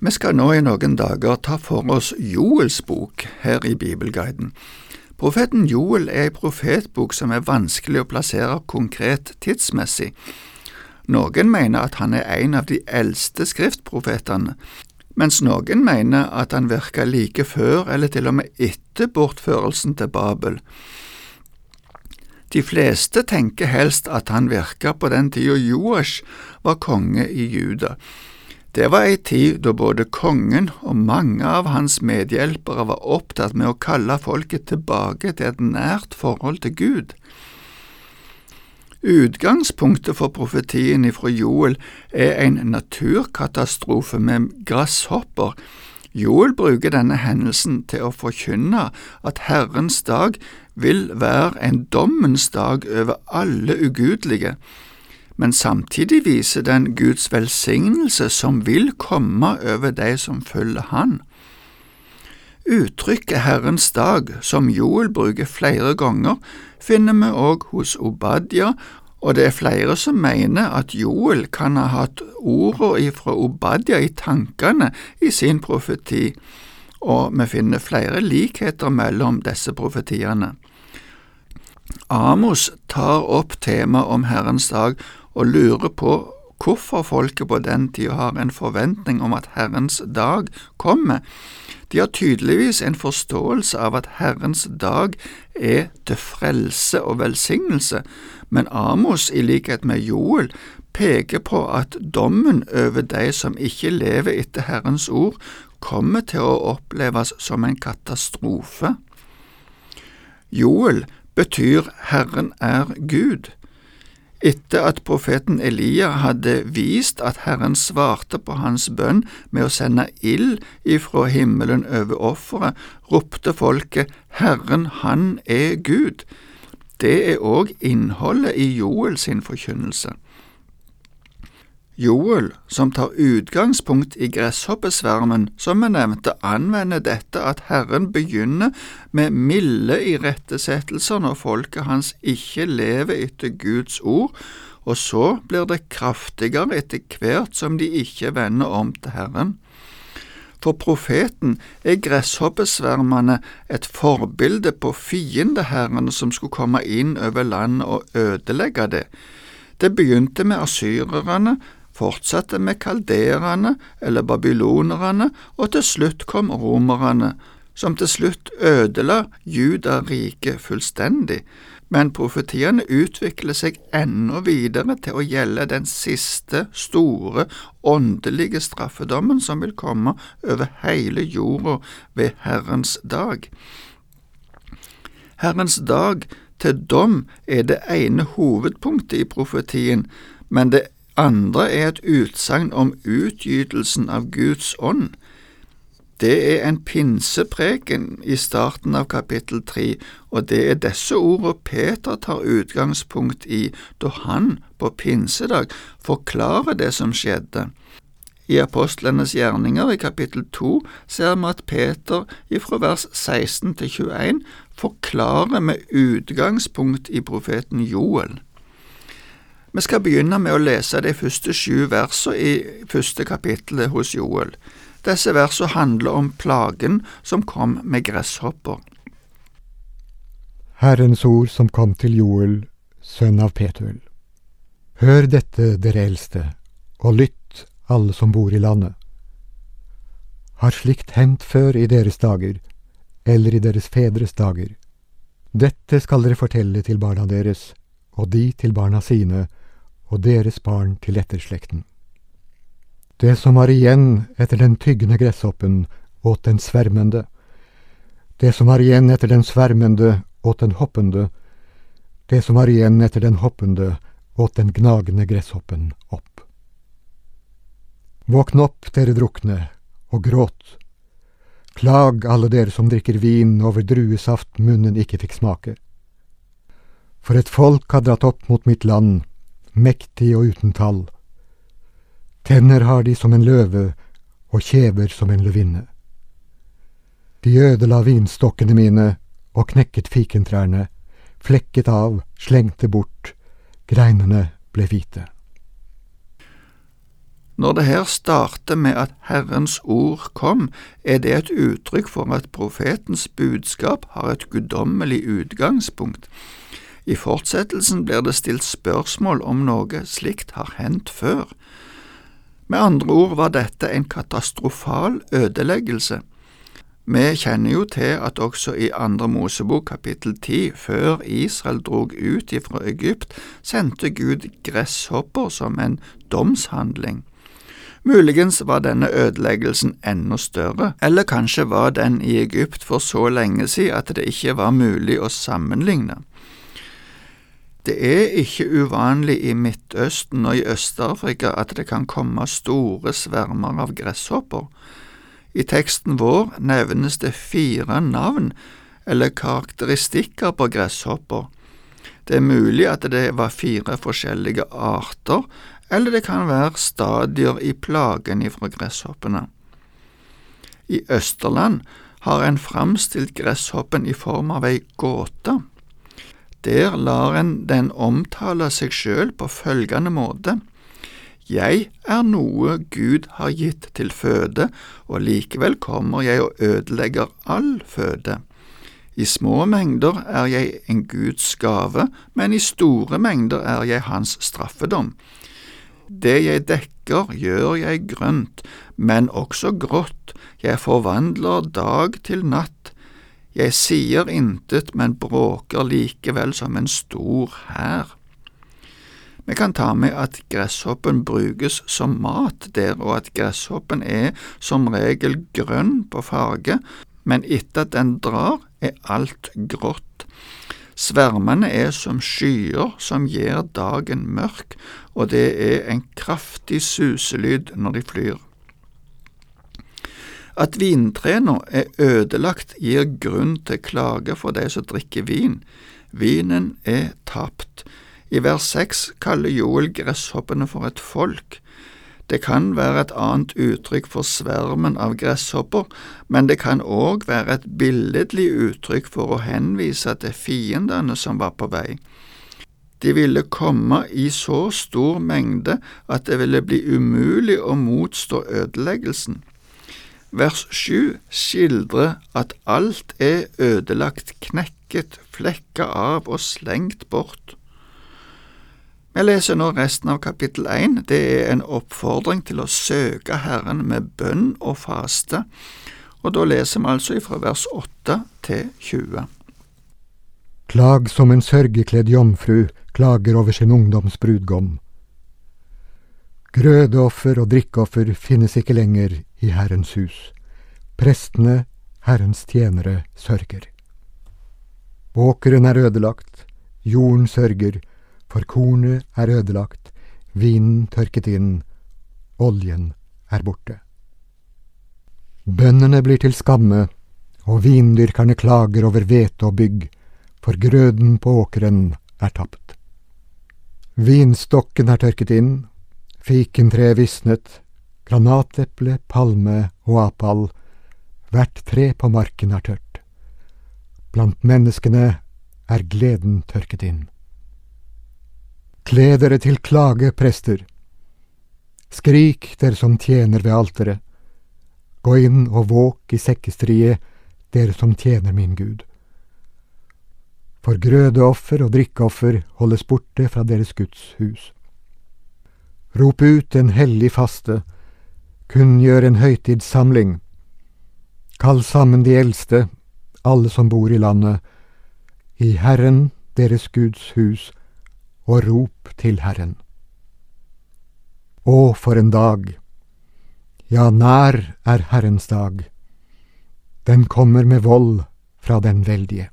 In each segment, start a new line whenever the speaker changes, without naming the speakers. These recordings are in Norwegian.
Vi skal nå i noen dager ta for oss Joels bok her i Bibelguiden. Profeten Joel er ei profetbok som er vanskelig å plassere konkret tidsmessig. Noen mener at han er en av de eldste skriftprofetene, mens noen mener at han virka like før eller til og med etter bortførelsen til Babel. De fleste tenker helst at han virka på den tida Joash var konge i Juda. Det var ei tid da både kongen og mange av hans medhjelpere var opptatt med å kalle folket tilbake til et nært forhold til Gud. Utgangspunktet for profetien ifra Joel er en naturkatastrofe med gresshopper. Joel bruker denne hendelsen til å forkynne at Herrens dag vil være en dommens dag over alle ugudelige men samtidig viser den Guds velsignelse som vil komme over de som følger Han. Uttrykket Herrens dag, som Joel bruker flere ganger, finner vi òg hos Obadja, og det er flere som mener at Joel kan ha hatt ordene ifra Obadja i tankene i sin profeti, og vi finner flere likheter mellom disse profetiene. Amos tar opp temaet om Herrens dag og lurer på hvorfor folket på den tida har en forventning om at Herrens dag kommer. De har tydeligvis en forståelse av at Herrens dag er til frelse og velsignelse, men Amos, i likhet med Joel, peker på at dommen over de som ikke lever etter Herrens ord, kommer til å oppleves som en katastrofe. Joel betyr Herren er Gud. Etter at profeten Elia hadde vist at Herren svarte på hans bønn med å sende ild ifra himmelen over offeret, ropte folket Herren, han er Gud. Det er òg innholdet i Joel sin forkynnelse. Joel, som tar utgangspunkt i gresshoppesvermen, som vi nevnte, anvender dette at Herren begynner med milde irettesettelser når folket hans ikke lever etter Guds ord, og så blir det kraftigere etter hvert som de ikke vender om til Herren. For profeten er gresshoppesvermene et forbilde på fiendeherrene som skulle komme inn over landet og ødelegge det. Det begynte med asyrerne, fortsatte med kaldererne eller babylonerne, og til slutt kom romerne, som til slutt ødela Juda-riket fullstendig, men profetiene utvikler seg enda videre til å gjelde den siste store åndelige straffedommen som vil komme over hele jorda ved Herrens dag. Herrens dag til dom er det ene hovedpunktet i profetien, men det andre er et utsagn om utgytelsen av Guds ånd. Det er en pinsepreken i starten av kapittel tre, og det er disse ordene Peter tar utgangspunkt i da han på pinsedag forklarer det som skjedde. I apostlenes gjerninger i kapittel to ser vi at Peter ifra vers 16 til 21 forklarer med utgangspunkt i profeten Joel. Vi skal begynne med å lese de første sju versene i første kapittelet hos Joel. Disse versene handler om plagen som kom med gresshopper.
Herrens ord som kom til Joel, sønn av Petuel. Hør dette, dere eldste, og lytt, alle som bor i landet. Har slikt hendt før i deres dager, eller i deres fedres dager? Dette skal dere fortelle til barna deres, og de til barna sine, og deres barn til etterslekten. Det som var igjen etter den tyggende gresshoppen, åt den svermende. Det som var igjen etter den svermende, åt den hoppende. Det som var igjen etter den hoppende, åt den gnagende gresshoppen opp. Våkn opp, dere drukne, og gråt. Klag, alle dere som drikker vin over druesaft munnen ikke fikk smake. For et folk har dratt opp mot mitt land, mektig og uten tall. Tenner har de som en løve og kjever som en løvinne. De ødela vinstokkene mine og knekket fikentrærne, flekket av, slengte bort, greinene ble hvite.
Når det her starter med at Herrens ord kom, er det et uttrykk for at profetens budskap har et guddommelig utgangspunkt. I fortsettelsen blir det stilt spørsmål om noe slikt har hendt før. Med andre ord var dette en katastrofal ødeleggelse. Vi kjenner jo til at også i Andre Mosebok kapittel ti, før Israel drog ut ifra Egypt, sendte Gud gresshopper som en domshandling. Muligens var denne ødeleggelsen enda større, eller kanskje var den i Egypt for så lenge siden at det ikke var mulig å sammenligne. Det er ikke uvanlig i Midtøsten og i Øst-Afrika at det kan komme store svermer av gresshopper. I teksten vår nevnes det fire navn eller karakteristikker på gresshopper. Det er mulig at det var fire forskjellige arter, eller det kan være stadier i plagen ifra gresshoppene. I Østerland har en framstilt gresshoppen i form av ei gåte. Der lar en den omtale seg sjøl på følgende måte. Jeg er noe Gud har gitt til føde, og likevel kommer jeg og ødelegger all føde. I små mengder er jeg en Guds gave, men i store mengder er jeg hans straffedom. Det jeg dekker, gjør jeg grønt, men også grått, jeg forvandler dag til natt. Jeg sier intet, men bråker likevel som en stor hær. Vi kan ta med at gresshoppen brukes som mat der, og at gresshoppen er som regel grønn på farge, men etter at den drar, er alt grått. Svermene er som skyer som gjør dagen mørk, og det er en kraftig suselyd når de flyr. At vintrærne er ødelagt gir grunn til klage for de som drikker vin. Vinen er tapt. I vers seks kaller Joel gresshoppene for et folk. Det kan være et annet uttrykk for svermen av gresshopper, men det kan òg være et billedlig uttrykk for å henvise til fiendene som var på vei. De ville komme i så stor mengde at det ville bli umulig å motstå ødeleggelsen. Vers 7 skildrer at alt er ødelagt, knekket, flekka av og slengt bort. Vi leser nå resten av kapittel 1. Det er en oppfordring til å søke Herren med bønn og faste, og da leser vi altså fra vers 8 til 20.
Klag som en sørgekledd jomfru klager over sin ungdoms brudgom. Grødeoffer og drikkeoffer finnes ikke lenger i Herrens hus. Prestene, Herrens tjenere, sørger. Åkeren er ødelagt, jorden sørger, for kornet er ødelagt, vinen tørket inn, oljen er borte. Bøndene blir til skamme, og vindyrkerne klager over hvete og bygg, for grøden på åkeren er tapt. Vinstokken er tørket inn, fikentreet visnet, granateple, palme og apal, hvert tre på marken er tørt. Blant menneskene er gleden tørket inn. Kle dere til klage, prester. Skrik, dere som tjener ved alteret. Gå inn og våk i sekkestriet, dere som tjener min Gud. For grødeoffer og drikkeoffer holdes borte fra deres Guds hus. Rop ut en hellig faste, kunngjør en høytidssamling. Kall sammen de eldste, alle som bor i landet, i Herren deres Guds hus, og rop til Herren. Å, for en dag! Ja, nær er Herrens dag. Den kommer med vold fra den veldige.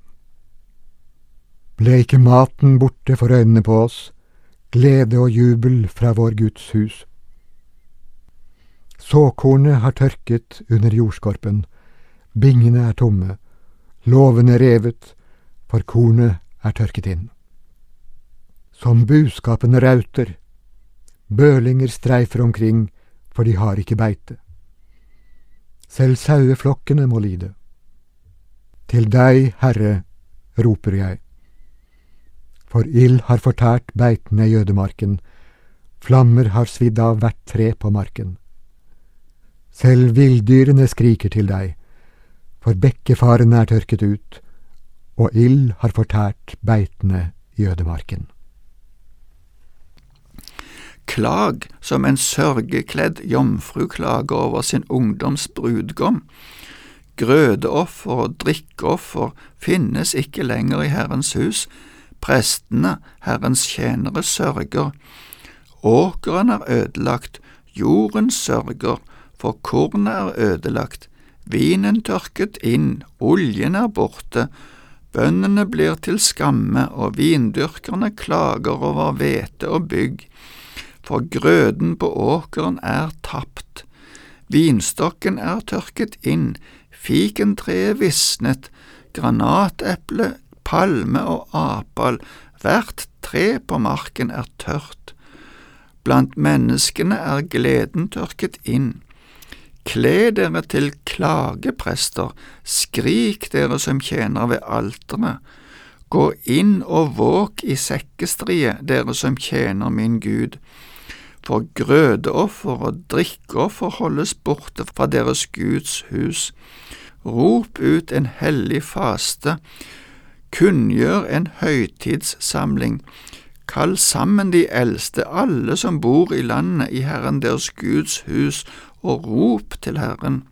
Ble ikke maten borte for øynene på oss, glede og jubel fra vår Guds hus? Såkornet har tørket under jordskorpen, bingene er tomme, låvene revet, for kornet er tørket inn som buskapene rauter. Bølinger streifer omkring, for de har ikke beite. Selv saueflokkene må lide. Til deg, Herre, roper jeg. For ild har fortært beitene i ødemarken, Flammer har svidd av hvert tre på marken. Selv villdyrene skriker til deg, for bekkefaren er tørket ut, og ild har fortært beitene i ødemarken.
Klag som en sørgekledd jomfru klager over sin ungdoms brudgom. Grødeoffer og drikkeoffer finnes ikke lenger i Herrens hus, prestene, Herrens tjenere, sørger. Åkeren er ødelagt, jorden sørger, for kornet er ødelagt, vinen tørket inn, oljen er borte, bøndene blir til skamme, og vindyrkerne klager over hvete og bygg, for grøden på åkeren er tapt, vinstokken er tørket inn, fikentreet visnet, granateple, palme og apal, hvert tre på marken er tørt. Blant menneskene er gleden tørket inn. Kle dere til klageprester, skrik dere som tjener ved alteret. Gå inn og våk i sekkestrie, dere som tjener min Gud. For grødeoffer og drikkeoffer holdes borte fra deres Guds hus. Rop ut en hellig faste, kunngjør en høytidssamling. Kall sammen de eldste, alle som bor i landet, i Herren deres Guds hus, og rop til Herren.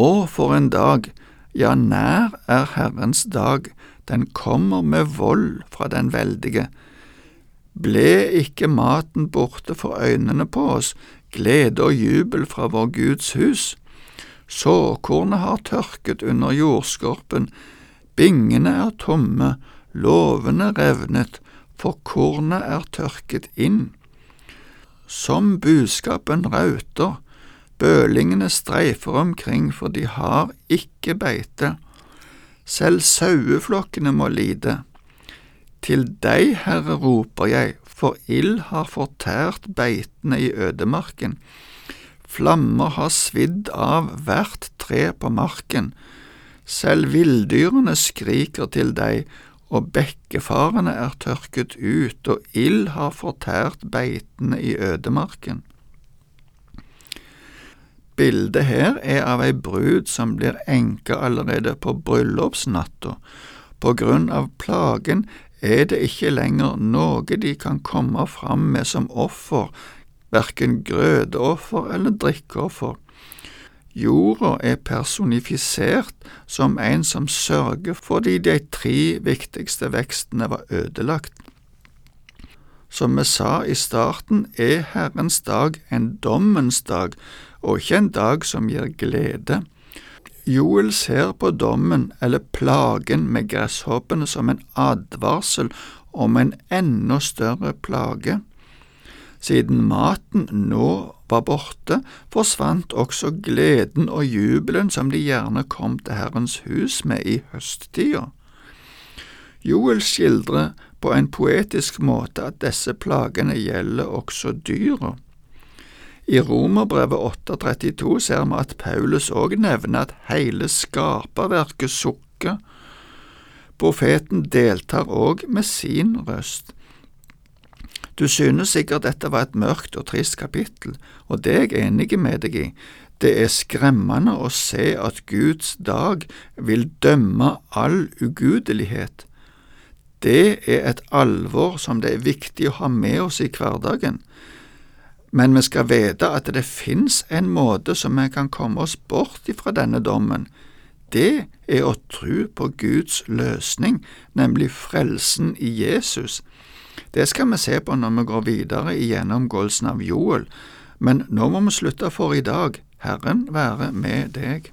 Å, for en dag, ja, nær er Herrens dag, den kommer med vold fra den veldige. Ble ikke maten borte for øynene på oss, glede og jubel fra vår Guds hus? Såkornet har tørket under jordskorpen, bingene er tomme, låvene revnet, for kornet er tørket inn. Som buskapen rauter, bølingene streifer omkring, for de har ikke beite. Selv saueflokkene må lide. Til deg, Herre, roper jeg, for ild har fortært beitene i ødemarken. Flammer har svidd av hvert tre på marken. Selv villdyrene skriker til deg, og bekkefarene er tørket ut, og ild har fortært beitene i ødemarken. Bildet her er av ei brud som blir enke allerede på bryllupsnatta. På grunn av plagen er det ikke lenger noe de kan komme fram med som offer, verken grødeoffer eller drikkeoffer. Jorda er personifisert som en som sørger fordi de tre viktigste vekstene var ødelagt. Som vi sa i starten, er Herrens dag en dommens dag, og ikke en dag som gir glede. Joel ser på dommen, eller plagen med gresshoppene, som en advarsel om en enda større plage. Siden maten nå var borte, forsvant også gleden og jubelen som de gjerne kom til Herrens hus med i høsttida. Joel skildrer på en poetisk måte at disse plagene gjelder også dyra. I Romerbrevet 8,32 ser vi at Paulus òg nevner at hele skaperverket sukker. Profeten deltar òg med sin røst. Du synes sikkert dette var et mørkt og trist kapittel, og det er jeg enig med deg i. Det er skremmende å se at Guds dag vil dømme all ugudelighet. Det er et alvor som det er viktig å ha med oss i hverdagen. Men vi skal vite at det fins en måte som vi kan komme oss bort ifra denne dommen. Det er å tro på Guds løsning, nemlig frelsen i Jesus. Det skal vi se på når vi går videre i gjennomgåelsen av Joel, men nå må vi slutte for i dag. Herren være med deg.